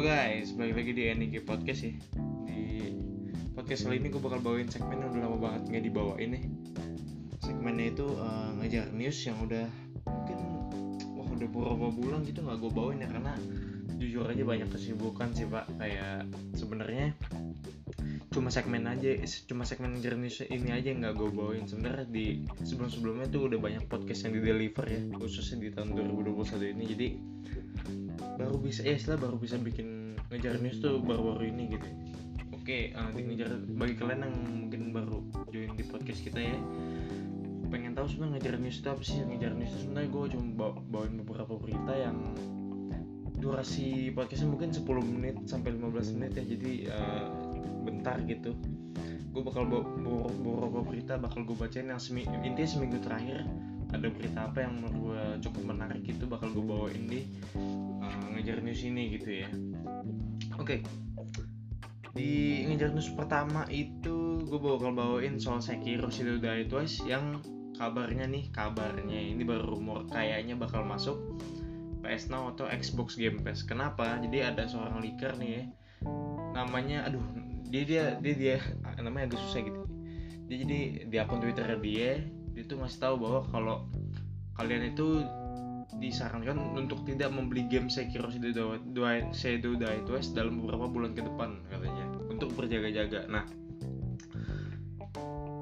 Guys, balik lagi di NIG Podcast ya Di podcast kali ini gue bakal bawain segmen yang udah lama banget nggak dibawain nih Segmennya itu uh, ngejar news yang udah mungkin wah udah beberapa bulan gitu nggak gue bawain ya Karena jujur aja banyak kesibukan sih pak. Kayak sebenarnya cuma segmen aja cuma segmen news ini aja nggak gue bawain. Sebenarnya di sebelum sebelumnya tuh udah banyak podcast yang di deliver ya khususnya di tahun 2021 ini. Jadi baru bisa ya setelah baru bisa bikin ngejar news tuh baru-baru ini gitu. Oke uh, di ngejar bagi kalian yang mungkin baru join di podcast kita ya pengen tahu sebenarnya ngejar news itu apa sih? Ngejar news itu sebenarnya gue cuma bawa, bawain beberapa berita yang durasi podcastnya mungkin 10 menit sampai 15 menit ya jadi uh, bentar gitu. Gue bakal bawa beberapa berita bakal gue bacain yang semi intinya seminggu terakhir ada berita apa yang menurut gue cukup menarik gitu bakal gue bawain di ngejar news ini gitu ya. Oke. Okay. di ngejar news pertama itu gue bakal bawain soal Sekiro Die Twice yang kabarnya nih kabarnya ini baru rumor kayaknya bakal masuk PS Now atau Xbox Game Pass. Kenapa? Jadi ada seorang leaker nih ya. Namanya aduh dia dia dia dia namanya agak susah gitu. Dia jadi di akun Twitter dia dia tuh ngasih tahu bahwa kalau kalian itu disarankan untuk tidak membeli game Sekiro Shadow Die Twice dalam beberapa bulan ke depan katanya. Untuk berjaga-jaga. Nah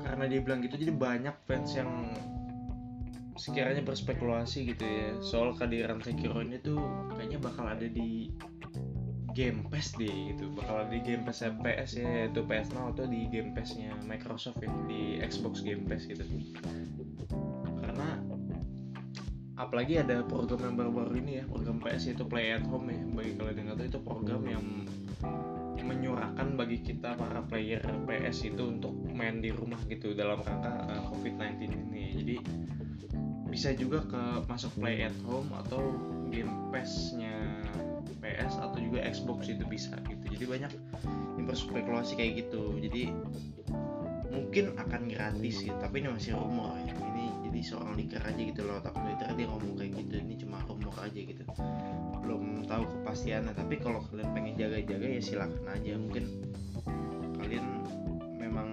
karena dia bilang gitu jadi banyak fans yang sekiranya berspekulasi gitu ya soal kehadiran Sekiro ini tuh kayaknya bakal ada di Game Pass deh gitu. Bakal ada di Game Pass PS ya yaitu PS Now atau di Game Passnya Microsoft ya di Xbox Game Pass gitu apalagi ada program yang baru-baru ini ya program PS yaitu Play at Home ya. Bagi kalian yang tahu itu program yang menyurahkan bagi kita para player PS itu untuk main di rumah gitu dalam rangka uh, COVID-19 ini. Jadi bisa juga ke masuk Play at Home atau Game Pass-nya PS atau juga Xbox itu bisa gitu. Jadi banyak yang berspekulasi kayak gitu. Jadi mungkin akan gratis sih tapi ini masih rumor. Ya ini jadi seorang leaker aja gitu loh tapi Twitter dia ngomong kayak gitu ini cuma rumor aja gitu. Belum tahu kepastiannya tapi kalau kalian pengen jaga-jaga ya silakan aja. Mungkin kalian memang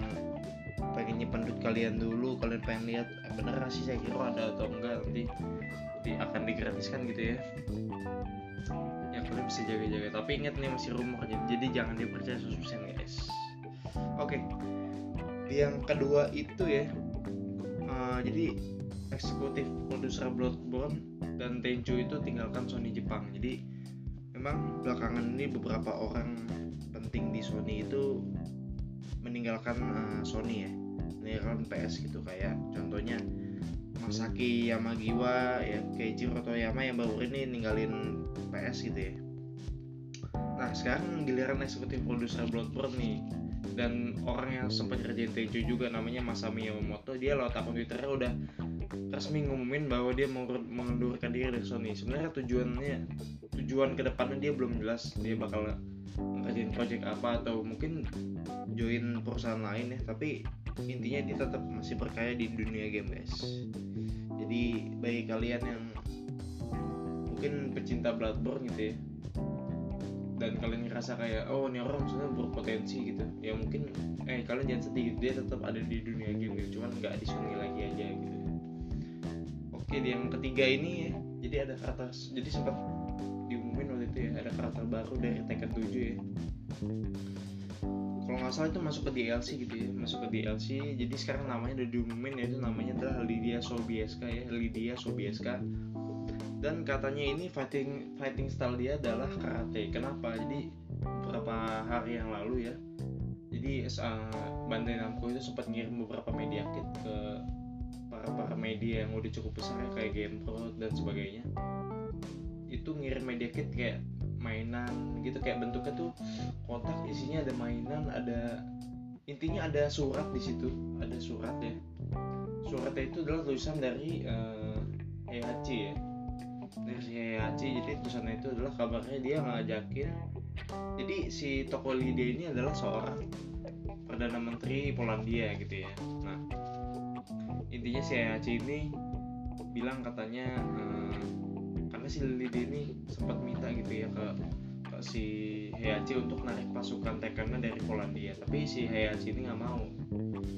pengen nyimpan duit kalian dulu kalian pengen lihat eh, bener sih saya kira ada atau enggak nanti di, akan digratiskan gitu ya. Ya kalian bisa jaga-jaga. Tapi ingat nih masih rumor jadi jangan dipercaya 100% guys. Oke okay. yang kedua itu ya uh, jadi eksekutif produser Bloodborne dan Tenchu itu tinggalkan Sony Jepang. Jadi memang belakangan ini beberapa orang penting di Sony itu meninggalkan uh, Sony ya. Meninggalkan PS gitu. Kayak contohnya Masaki Yamagiwa ya Keijiro Toyama yang baru ini ninggalin PS gitu ya. Nah sekarang giliran eksekutif produser Bloodborne nih dan orang yang sempat kerjain Tenchu juga namanya Masami Yamamoto dia lewat akun Twitternya udah resmi ngumumin bahwa dia mengundurkan diri dari Sony. Sebenarnya tujuannya tujuan ke depannya dia belum jelas dia bakal ngerjain project apa atau mungkin join perusahaan lain ya. Tapi intinya dia tetap masih percaya di dunia game guys. Jadi bagi kalian yang mungkin pecinta Bloodborne gitu ya dan kalian ngerasa kayak oh ini orang sebenarnya berpotensi gitu. Ya mungkin eh kalian jangan sedih dia tetap ada di dunia game gitu cuman nggak di Sony lagi aja gitu. Oke di yang ketiga ini ya jadi ada karakter jadi sempat diumumin waktu itu ya ada karakter baru dari Tekken 7 ya. Kalau nggak salah itu masuk ke DLC gitu ya masuk ke DLC jadi sekarang namanya udah diumumin ya itu namanya adalah Lydia Sobieska ya Lydia Sobieska dan katanya ini fighting fighting style dia adalah karate. Kenapa? Jadi beberapa hari yang lalu ya jadi uh, Bandai Namco itu sempat ngirim beberapa media kit ke para para media yang udah cukup besar ya, kayak GamePro dan sebagainya. Itu ngirim media kit kayak mainan gitu kayak bentuknya tuh kotak isinya ada mainan ada intinya ada surat di situ ada surat ya. Suratnya itu adalah tulisan dari uh, Heihachi ya dari si Heihachi jadi tulisannya itu adalah kabarnya dia ngajakin. Jadi si toko Lydia ini adalah seorang perdana menteri Polandia gitu ya. Nah intinya si Heihachi ini bilang katanya uh, karena si Lydia ini sempat minta gitu ya ke, ke si Heihachi untuk narik pasukan Tekkennya dari Polandia. Tapi si Heihachi ini nggak mau.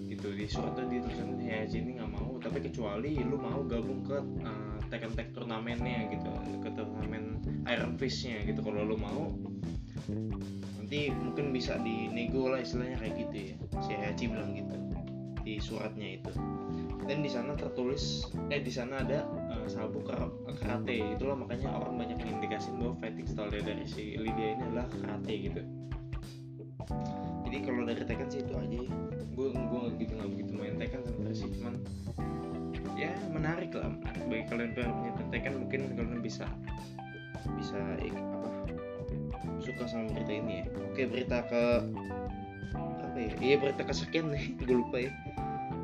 Gitu di suratnya dituliskan Heihachi ini nggak mau. Tapi kecuali lu mau gabung ke uh, Tekken Tech turnamennya gitu ke turnamen Iron Fist-nya gitu. Kalau lu mau nanti mungkin bisa dinego lah istilahnya kayak gitu ya. Si Heihachi bilang gitu di suratnya itu. Dan di sana tertulis eh di sana ada uh, sabuk karate. Itulah makanya orang banyak mengindikasi bahwa fighting style dari si Lydia ini adalah karate gitu. Jadi kalau dari Tekken sih itu aja. Gue gue nggak gitu nggak begitu main Tekken sebenarnya sih cuman ya menarik lah. Bagi kalian punya Tekken mungkin kalian bisa bisa ik, apa suka sama berita ini ya. Oke berita ke apa ya? Iya berita kesekian nih. Gue lupa ya.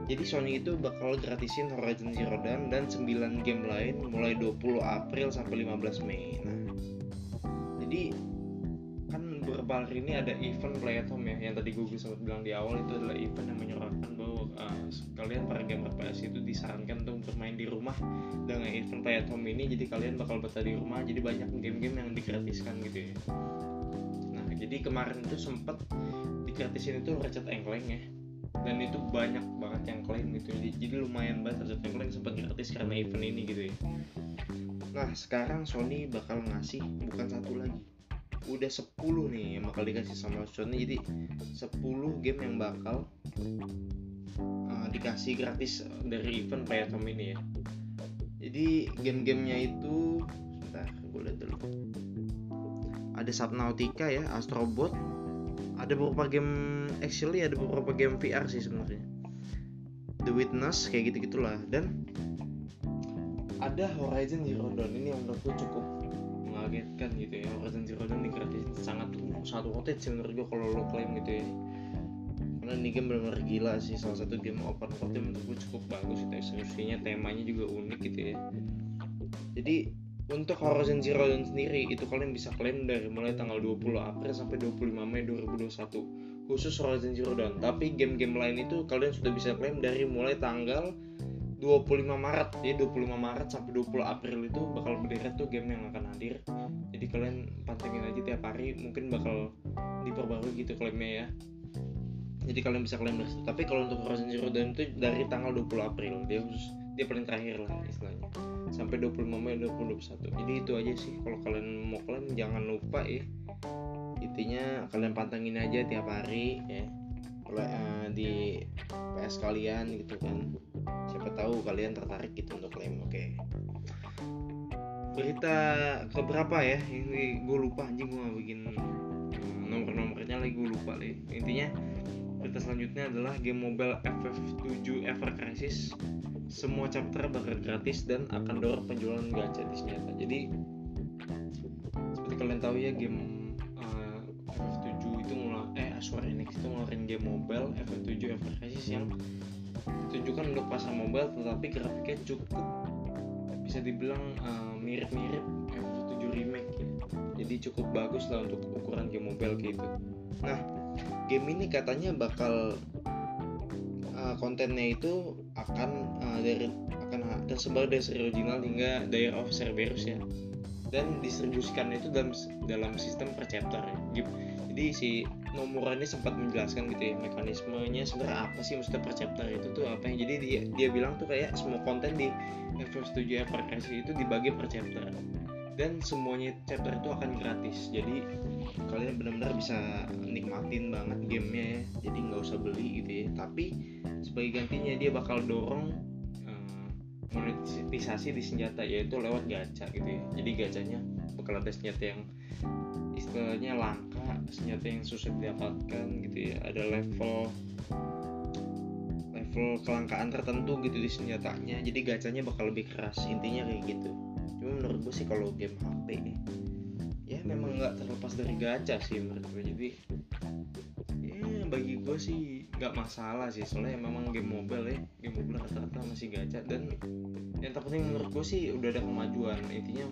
Jadi Sony itu bakal gratisin Horizon Zero Dawn dan 9 game lain mulai 20 April sampai 15 Mei. Nah, jadi kan beberapa hari ini ada event play at ya. Yang tadi gue sempat bilang di awal itu adalah event yang menyuarakan uh, kalian para gamer PS itu disarankan untuk bermain di rumah dengan event play at home ini jadi kalian bakal betah di rumah jadi banyak game-game yang digratiskan gitu ya. Nah jadi kemarin itu sempet digratisin itu Ratchet Clank ya. Dan itu banyak banget yang klaim gitu jadi, jadi lumayan banget Ratchet Clank sempat gratis karena event ini gitu ya. Nah sekarang Sony bakal ngasih bukan satu lagi udah 10 nih yang bakal dikasih sama Sony jadi 10 game yang bakal dikasih gratis dari event Playatom ini ya. Jadi game-gamenya itu sebentar gue lihat dulu. Ada Subnautica ya Astrobot. Ada beberapa game actually ada beberapa game VR sih sebenarnya. The Witness kayak gitu gitulah dan ada Horizon Zero Dawn ini yang menurutku cukup mengagetkan gitu ya. Horizon Zero Dawn gratis sangat it sih menurut gue kalau lo klaim gitu ya karena ini game benar-benar gila sih salah satu game open world yang menurut gue cukup bagus itu eksekusinya temanya juga unik gitu ya. Jadi untuk Horizon Zero Dawn sendiri itu kalian bisa klaim dari mulai tanggal 20 April sampai 25 Mei 2021 khusus Horizon Zero Dawn. Tapi game-game lain itu kalian sudah bisa klaim dari mulai tanggal 25 Maret. Ya 25 Maret sampai 20 April itu bakal berderet tuh game yang akan hadir. Jadi kalian pantengin aja tiap hari mungkin bakal diperbarui gitu klaimnya ya jadi kalian bisa klaim dari situ. Tapi kalau untuk Horizon Zero Dawn itu dari tanggal 20 April. Dia khusus dia paling terakhir lah istilahnya. Sampai 25 Mei 2021 jadi itu aja sih. Kalau kalian mau klaim jangan lupa ya. Intinya kalian pantengin aja tiap hari ya. Uh, di PS kalian gitu kan. Siapa tahu kalian tertarik gitu untuk klaim oke. Okay. berita keberapa ya? Ini gue lupa anjing gue bikin nomor-nomornya lagi gue lupa deh. Intinya berita selanjutnya adalah game mobile FF7 Ever Crisis. Semua chapter bakal gratis dan akan dorong penjualan gacha di senjata. Jadi seperti kalian tahu ya game uh, FF7 itu mulai eh Square Enix itu ngeluarin game mobile FF7 Ever Crisis yang ditujukan untuk pasar mobile tetapi grafiknya cukup bisa dibilang uh, mirip-mirip FF7 remake ya. Jadi cukup bagus lah untuk ukuran game mobile gitu. Nah game ini katanya bakal uh, kontennya itu akan uh, dari akan tersebar dari seri original hingga Dire of Cerberus ya. Dan distribusikan itu dalam dalam sistem per chapter ya. jadi si nomorannya sempat menjelaskan gitu ya mekanismenya sebenarnya apa sih maksudnya per chapter itu tuh apa yang jadi dia dia bilang tuh kayak semua konten di FF7 FRS itu dibagi per chapter dan semuanya chapter itu akan gratis. Jadi kalian benar-benar bisa nikmatin banget gamenya ya. Jadi nggak usah beli gitu ya. Tapi sebagai gantinya dia bakal dorong uh, monetisasi di senjata yaitu lewat gacha gitu ya. Jadi gacanya bakal ada senjata yang istilahnya langka senjata yang susah didapatkan gitu ya. Ada level level kelangkaan tertentu gitu di senjatanya. Jadi gacanya bakal lebih keras intinya kayak gitu menurut gue sih kalau game HP ya memang nggak terlepas dari gacha sih menurut gue jadi ya bagi gue sih nggak masalah sih. Soalnya memang game mobile ya game mobile rata-rata masih gacha. Dan yang terpenting menurut gue sih udah ada kemajuan. Intinya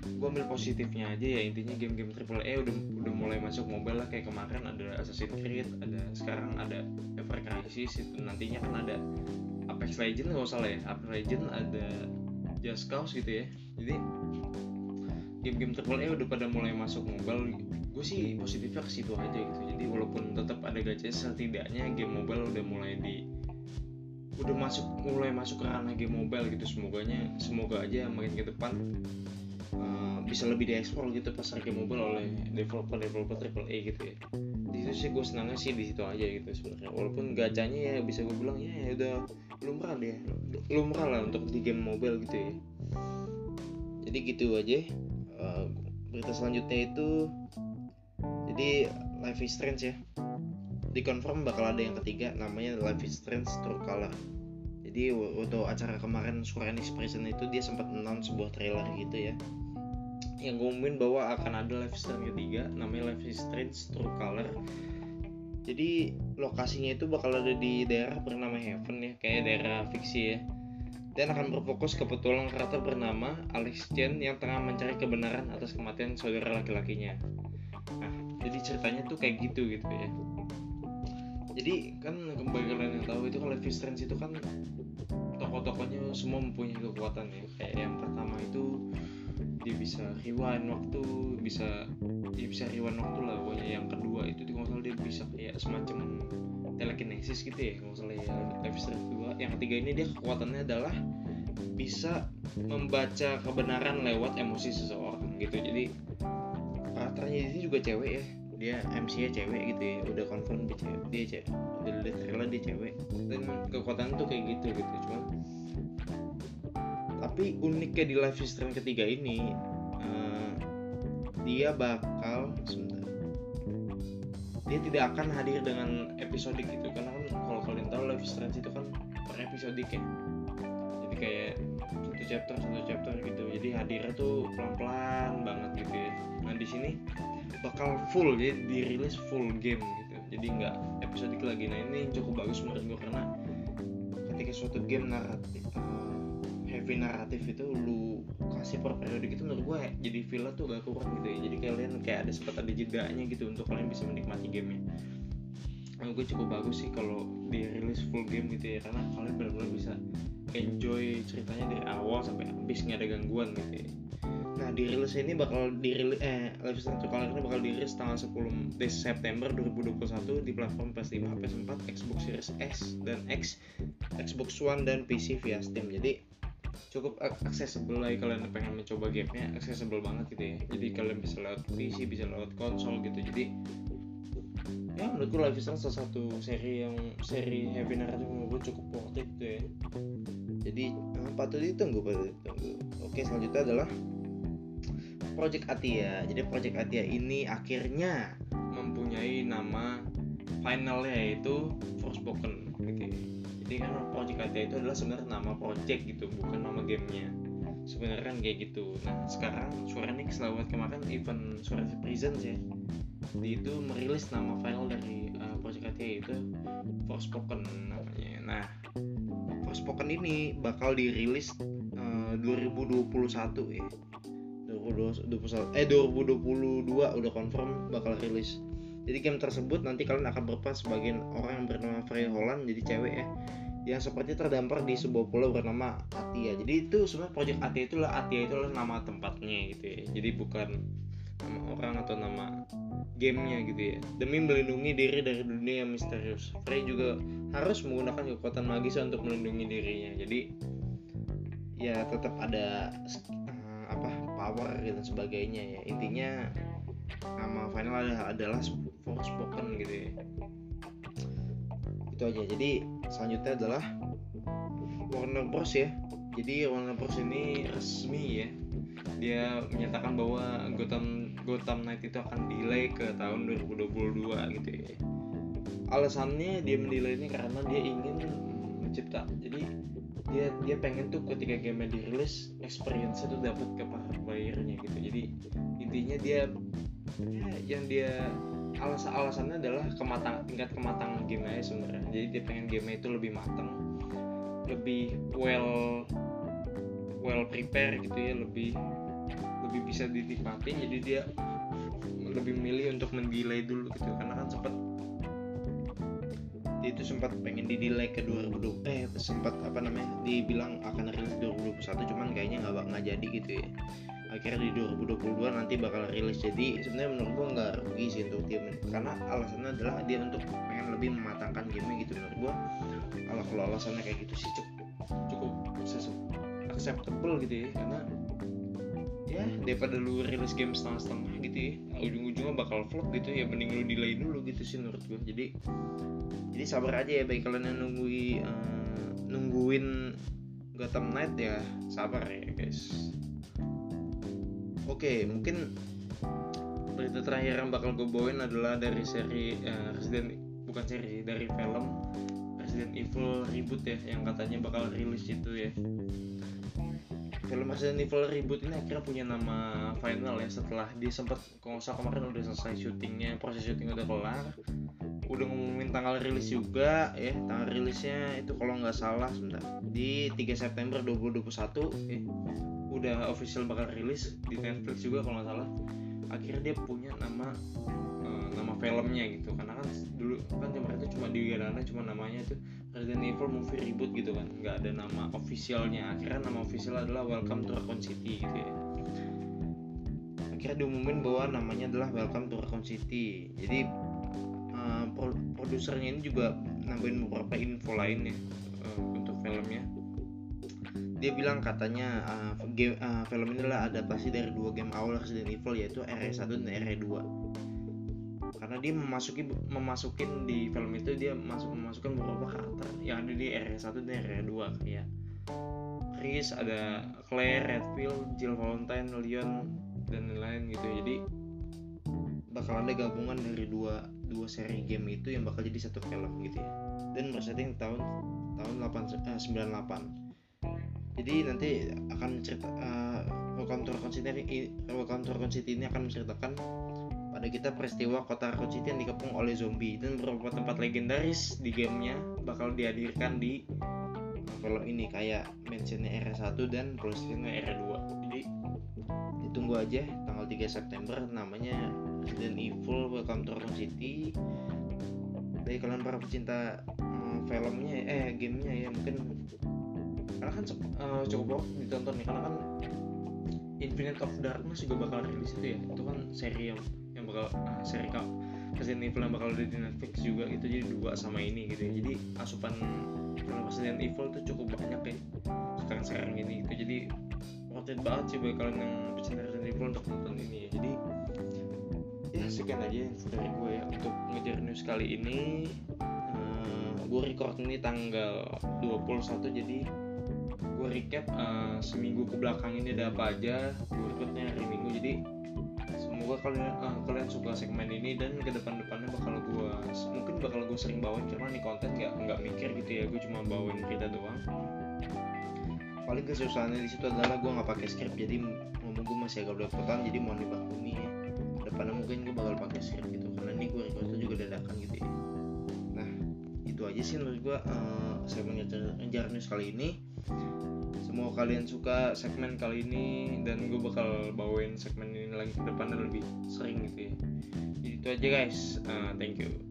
gue ambil positifnya aja ya. Intinya game-game triple A udah udah mulai masuk mobile lah. Kayak kemarin ada Assassin's Creed ada sekarang ada Ever Crisis. Itu nantinya kan ada Apex Legends nggak salah ya. Apex Legends ada Just Cause gitu ya. Jadi game-game triple udah pada mulai masuk mobile. Gue sih positifnya ke situ aja gitu. Jadi walaupun tetap ada gacha setidaknya game mobile udah mulai di udah masuk mulai masuk ke ranah game mobile gitu. Semoganya semoga aja makin ke depan uh, bisa lebih diekspor gitu pasar game mobile oleh developer developer triple A gitu ya. Di situ sih gue senangnya sih di situ aja gitu sebenarnya. Walaupun gacanya ya bisa gue bilang ya, ya udah lumrah deh lumrah lah untuk di game mobile gitu ya. Jadi gitu aja. Uh, berita selanjutnya itu jadi Life is Strange ya. Dikonfirm bakal ada yang ketiga namanya Life is Strange True Color. Jadi waktu acara kemarin Square Enix Present itu dia sempat announce sebuah trailer gitu ya yang ngumumin bahwa akan ada is Strange ketiga namanya is Strange True Color. Jadi lokasinya itu bakal ada di daerah bernama Heaven ya kayak daerah fiksi ya. Dan akan berfokus ke petualang karakter bernama Alex Chen yang tengah mencari kebenaran atas kematian saudara laki-lakinya. Nah jadi ceritanya tuh kayak gitu gitu ya. Jadi kan kembali kalian yang tahu itu Life is Strange itu kan tokoh-tokohnya semua mempunyai kekuatan ya. Kayak yang pertama itu dia bisa rewind waktu bisa dia bisa rewind waktu lah pokoknya yang kedua itu di konsol dia bisa kayak semacam telekinesis gitu ya kalau ya Strange 2 yang ketiga ini dia kekuatannya adalah bisa membaca kebenaran lewat emosi seseorang gitu. Jadi karakternya ini juga cewek ya dia MC nya cewek gitu ya udah confirm dia cewek dia cewek udah lihat trailer dia cewek. Dan kekuatan tuh kayak gitu gitu cuman tapi uniknya di live stream ketiga ini uh, dia bakal sebentar. Dia tidak akan hadir dengan episodik gitu karena kan kalau kalian tahu live stream itu kan per episodik ya. Jadi kayak satu chapter satu chapter gitu. Jadi hadirnya tuh pelan pelan banget gitu ya. Nah di sini bakal full jadi dirilis full game gitu. Jadi nggak episodik lagi. Nah ini cukup bagus menurut gue karena ketika suatu game naratif uh, heavy naratif itu lu kasih per periode gitu menurut gue jadi feel tuh gak kurang gitu ya. Jadi kalian kayak ada sempat ada jedanya gitu untuk kalian bisa menikmati gamenya. Menurut gue cukup bagus sih kalau dirilis full game gitu ya karena kalian benar-benar bisa enjoy ceritanya dari awal sampai habis nggak ada gangguan gitu ya. Nah, dirilis ini bakal dirilis eh Live is ini bakal dirilis tanggal 10 September 2021 di platform PS5, PS4, Xbox Series S dan X, Xbox One dan PC via Steam. Jadi cukup accessible lah kalian pengen mencoba gamenya accessible banget gitu ya jadi kalian bisa lewat PC bisa lewat konsol gitu jadi ya menurutku Life is salah satu seri yang seri heavy narrative menurut cukup worth it tuh ya jadi patut ditunggu patut ditunggu oke selanjutnya adalah Project Atia. Jadi Project Atia ini akhirnya mempunyai nama finalnya yaitu Forspoken gitu. Ya. Jadi kan Project Atia itu adalah sebenarnya nama project gitu, bukan nama gamenya. Sebenarnya kan kayak gitu. Nah sekarang Square Enix lewat kemarin event Square Enix Presents ya, di itu merilis nama final dari uh, Project Atia itu Forspoken namanya. Nah Forspoken ini bakal dirilis uh, 2021 ya 2021 eh 2022 udah confirm bakal rilis jadi game tersebut nanti kalian akan berperan sebagai orang yang bernama Frey Holland jadi cewek ya yang seperti terdampar di sebuah pulau bernama Atia. Jadi itu sebenarnya project Atia itulah Atia itu adalah nama tempatnya gitu ya. Jadi bukan nama orang atau nama gamenya gitu ya. Demi melindungi diri dari dunia yang misterius. Frey juga harus menggunakan kekuatan magis untuk melindungi dirinya. Jadi ya tetap ada power gitu dan sebagainya ya. Intinya nama final adalah, adalah Forspoken gitu ya itu aja. Jadi selanjutnya adalah Warner Bros. ya. Jadi Warner Bros. ini resmi ya. Dia menyatakan bahwa Gotham Gotham Knight itu akan delay ke tahun 2022 gitu ya. Alasannya dia mendelay ini karena dia ingin mencipta. Jadi dia dia pengen tuh ketika game dirilis experience itu dapat ke para playernya gitu. Jadi intinya dia ya, yang dia alasan alasannya adalah kematang tingkat kematangan game aja sebenarnya. Jadi dia pengen game itu lebih matang lebih well well prepare gitu ya lebih lebih bisa dinikmati jadi dia lebih milih untuk mendelay dulu gitu karena kan sempat dia itu sempat pengen di delay ke 2020 eh sempat apa namanya dibilang akan rilis 2021 cuman kayaknya nggak nggak jadi gitu ya akhirnya di 2022 nanti bakal rilis. Jadi sebenarnya menurut gua nggak rugi sih untuk tim karena alasannya adalah dia untuk pengen lebih mematangkan game gitu. Menurut gua kalau kalau alasannya kayak gitu sih cukup cukup acceptable gitu ya. Karena ya daripada lu rilis game setengah-setengah gitu ya ujung-ujungnya bakal flop gitu ya. Mending lu delay dulu gitu sih menurut gue jadi jadi sabar aja ya. Baik kalian yang nungguin uh, nungguin Gotham Knight ya sabar ya guys oke mungkin berita terakhir yang bakal gue bawain adalah dari seri uh, Resident bukan seri dari film Resident Evil reboot ya yang katanya bakal rilis itu ya. Film Resident Evil reboot ini akhirnya punya nama final ya setelah dia sempat kalau kemarin udah selesai syutingnya proses syuting udah kelar. Udah ngumumin tanggal rilis juga ya tanggal rilisnya itu kalau nggak salah sebentar di 3 September 2021 ya udah official bakal rilis di Netflix juga kalau nggak salah. Akhirnya dia punya nama uh, nama filmnya gitu. Karena kan dulu kan kemarin itu cuma di Uganda cuma namanya itu Resident Evil movie reboot gitu kan. Nggak ada nama officialnya. Akhirnya nama official adalah Welcome to Raccoon City gitu ya. Akhirnya diumumin bahwa namanya adalah Welcome to Raccoon City. Jadi uh, produsernya ini juga nambahin beberapa info lain ya uh, untuk filmnya dia bilang katanya uh, game, uh, film ini adalah adaptasi dari dua game awal Resident Evil yaitu RE1 dan RE2 karena dia memasuki memasukin di film itu dia masuk memasukkan beberapa karakter yang ada di RE1 dan RE2 kayak Chris, ada Claire, Redfield, Jill Valentine, Leon dan lain-lain gitu jadi bakal ada gabungan dari dua dua seri game itu yang bakal jadi satu film gitu ya. Dan bersetting tahun tahun 8, eh, 98 jadi nanti akan cerita uh, Welcome to City ini akan menceritakan pada kita peristiwa kota Raccoon City yang dikepung oleh zombie. Dan beberapa tempat legendaris di gamenya bakal dihadirkan di film ini kayak mentionnya R1 dan PlayStation R2 jadi ditunggu aja tanggal 3 September namanya Resident Evil Welcome to Raccoon City. Dari kalian para pecinta um, filmnya eh gamenya ya mungkin karena kan uh, cukup ditonton nih karena kan Infinite of Darkness juga bakal rilis itu ya. Itu kan seri yang bakal uh, seri Resident Evil yang bakal ada di Netflix juga itu jadi dua sama ini gitu ya. Jadi asupan film Resident Evil tuh cukup banyak ya sekarang sekarang ini itu jadi worth it banget sih bagi kalian yang pecinta Resident Evil untuk nonton ini ya. Jadi ya sekian aja info dari gue ya untuk ngejar news kali ini. Uh, gue record ini tanggal 21 jadi recap uh, seminggu ke belakang ini ada apa aja recordnya hari minggu. Jadi semoga kalian uh, kalian suka segmen ini dan ke depan depannya bakal gue mungkin bakal gue sering bawain karena nih konten nggak nggak mikir gitu ya. Gue cuma bawain berita doang. Paling kesusahannya di situ adalah gue nggak pakai script jadi ngomong gue masih agak belepotan jadi mohon dimaklumi ya. Depannya mungkin gue bakal pakai script gitu karena ini gue record juga dadakan gitu ya. Nah itu aja sih menurut gue uh, segmen ngejar news kali ini semoga kalian suka segmen kali ini dan gue bakal bawain segmen ini lagi ke depannya lebih sering gitu ya jadi itu aja guys uh, thank you Yo.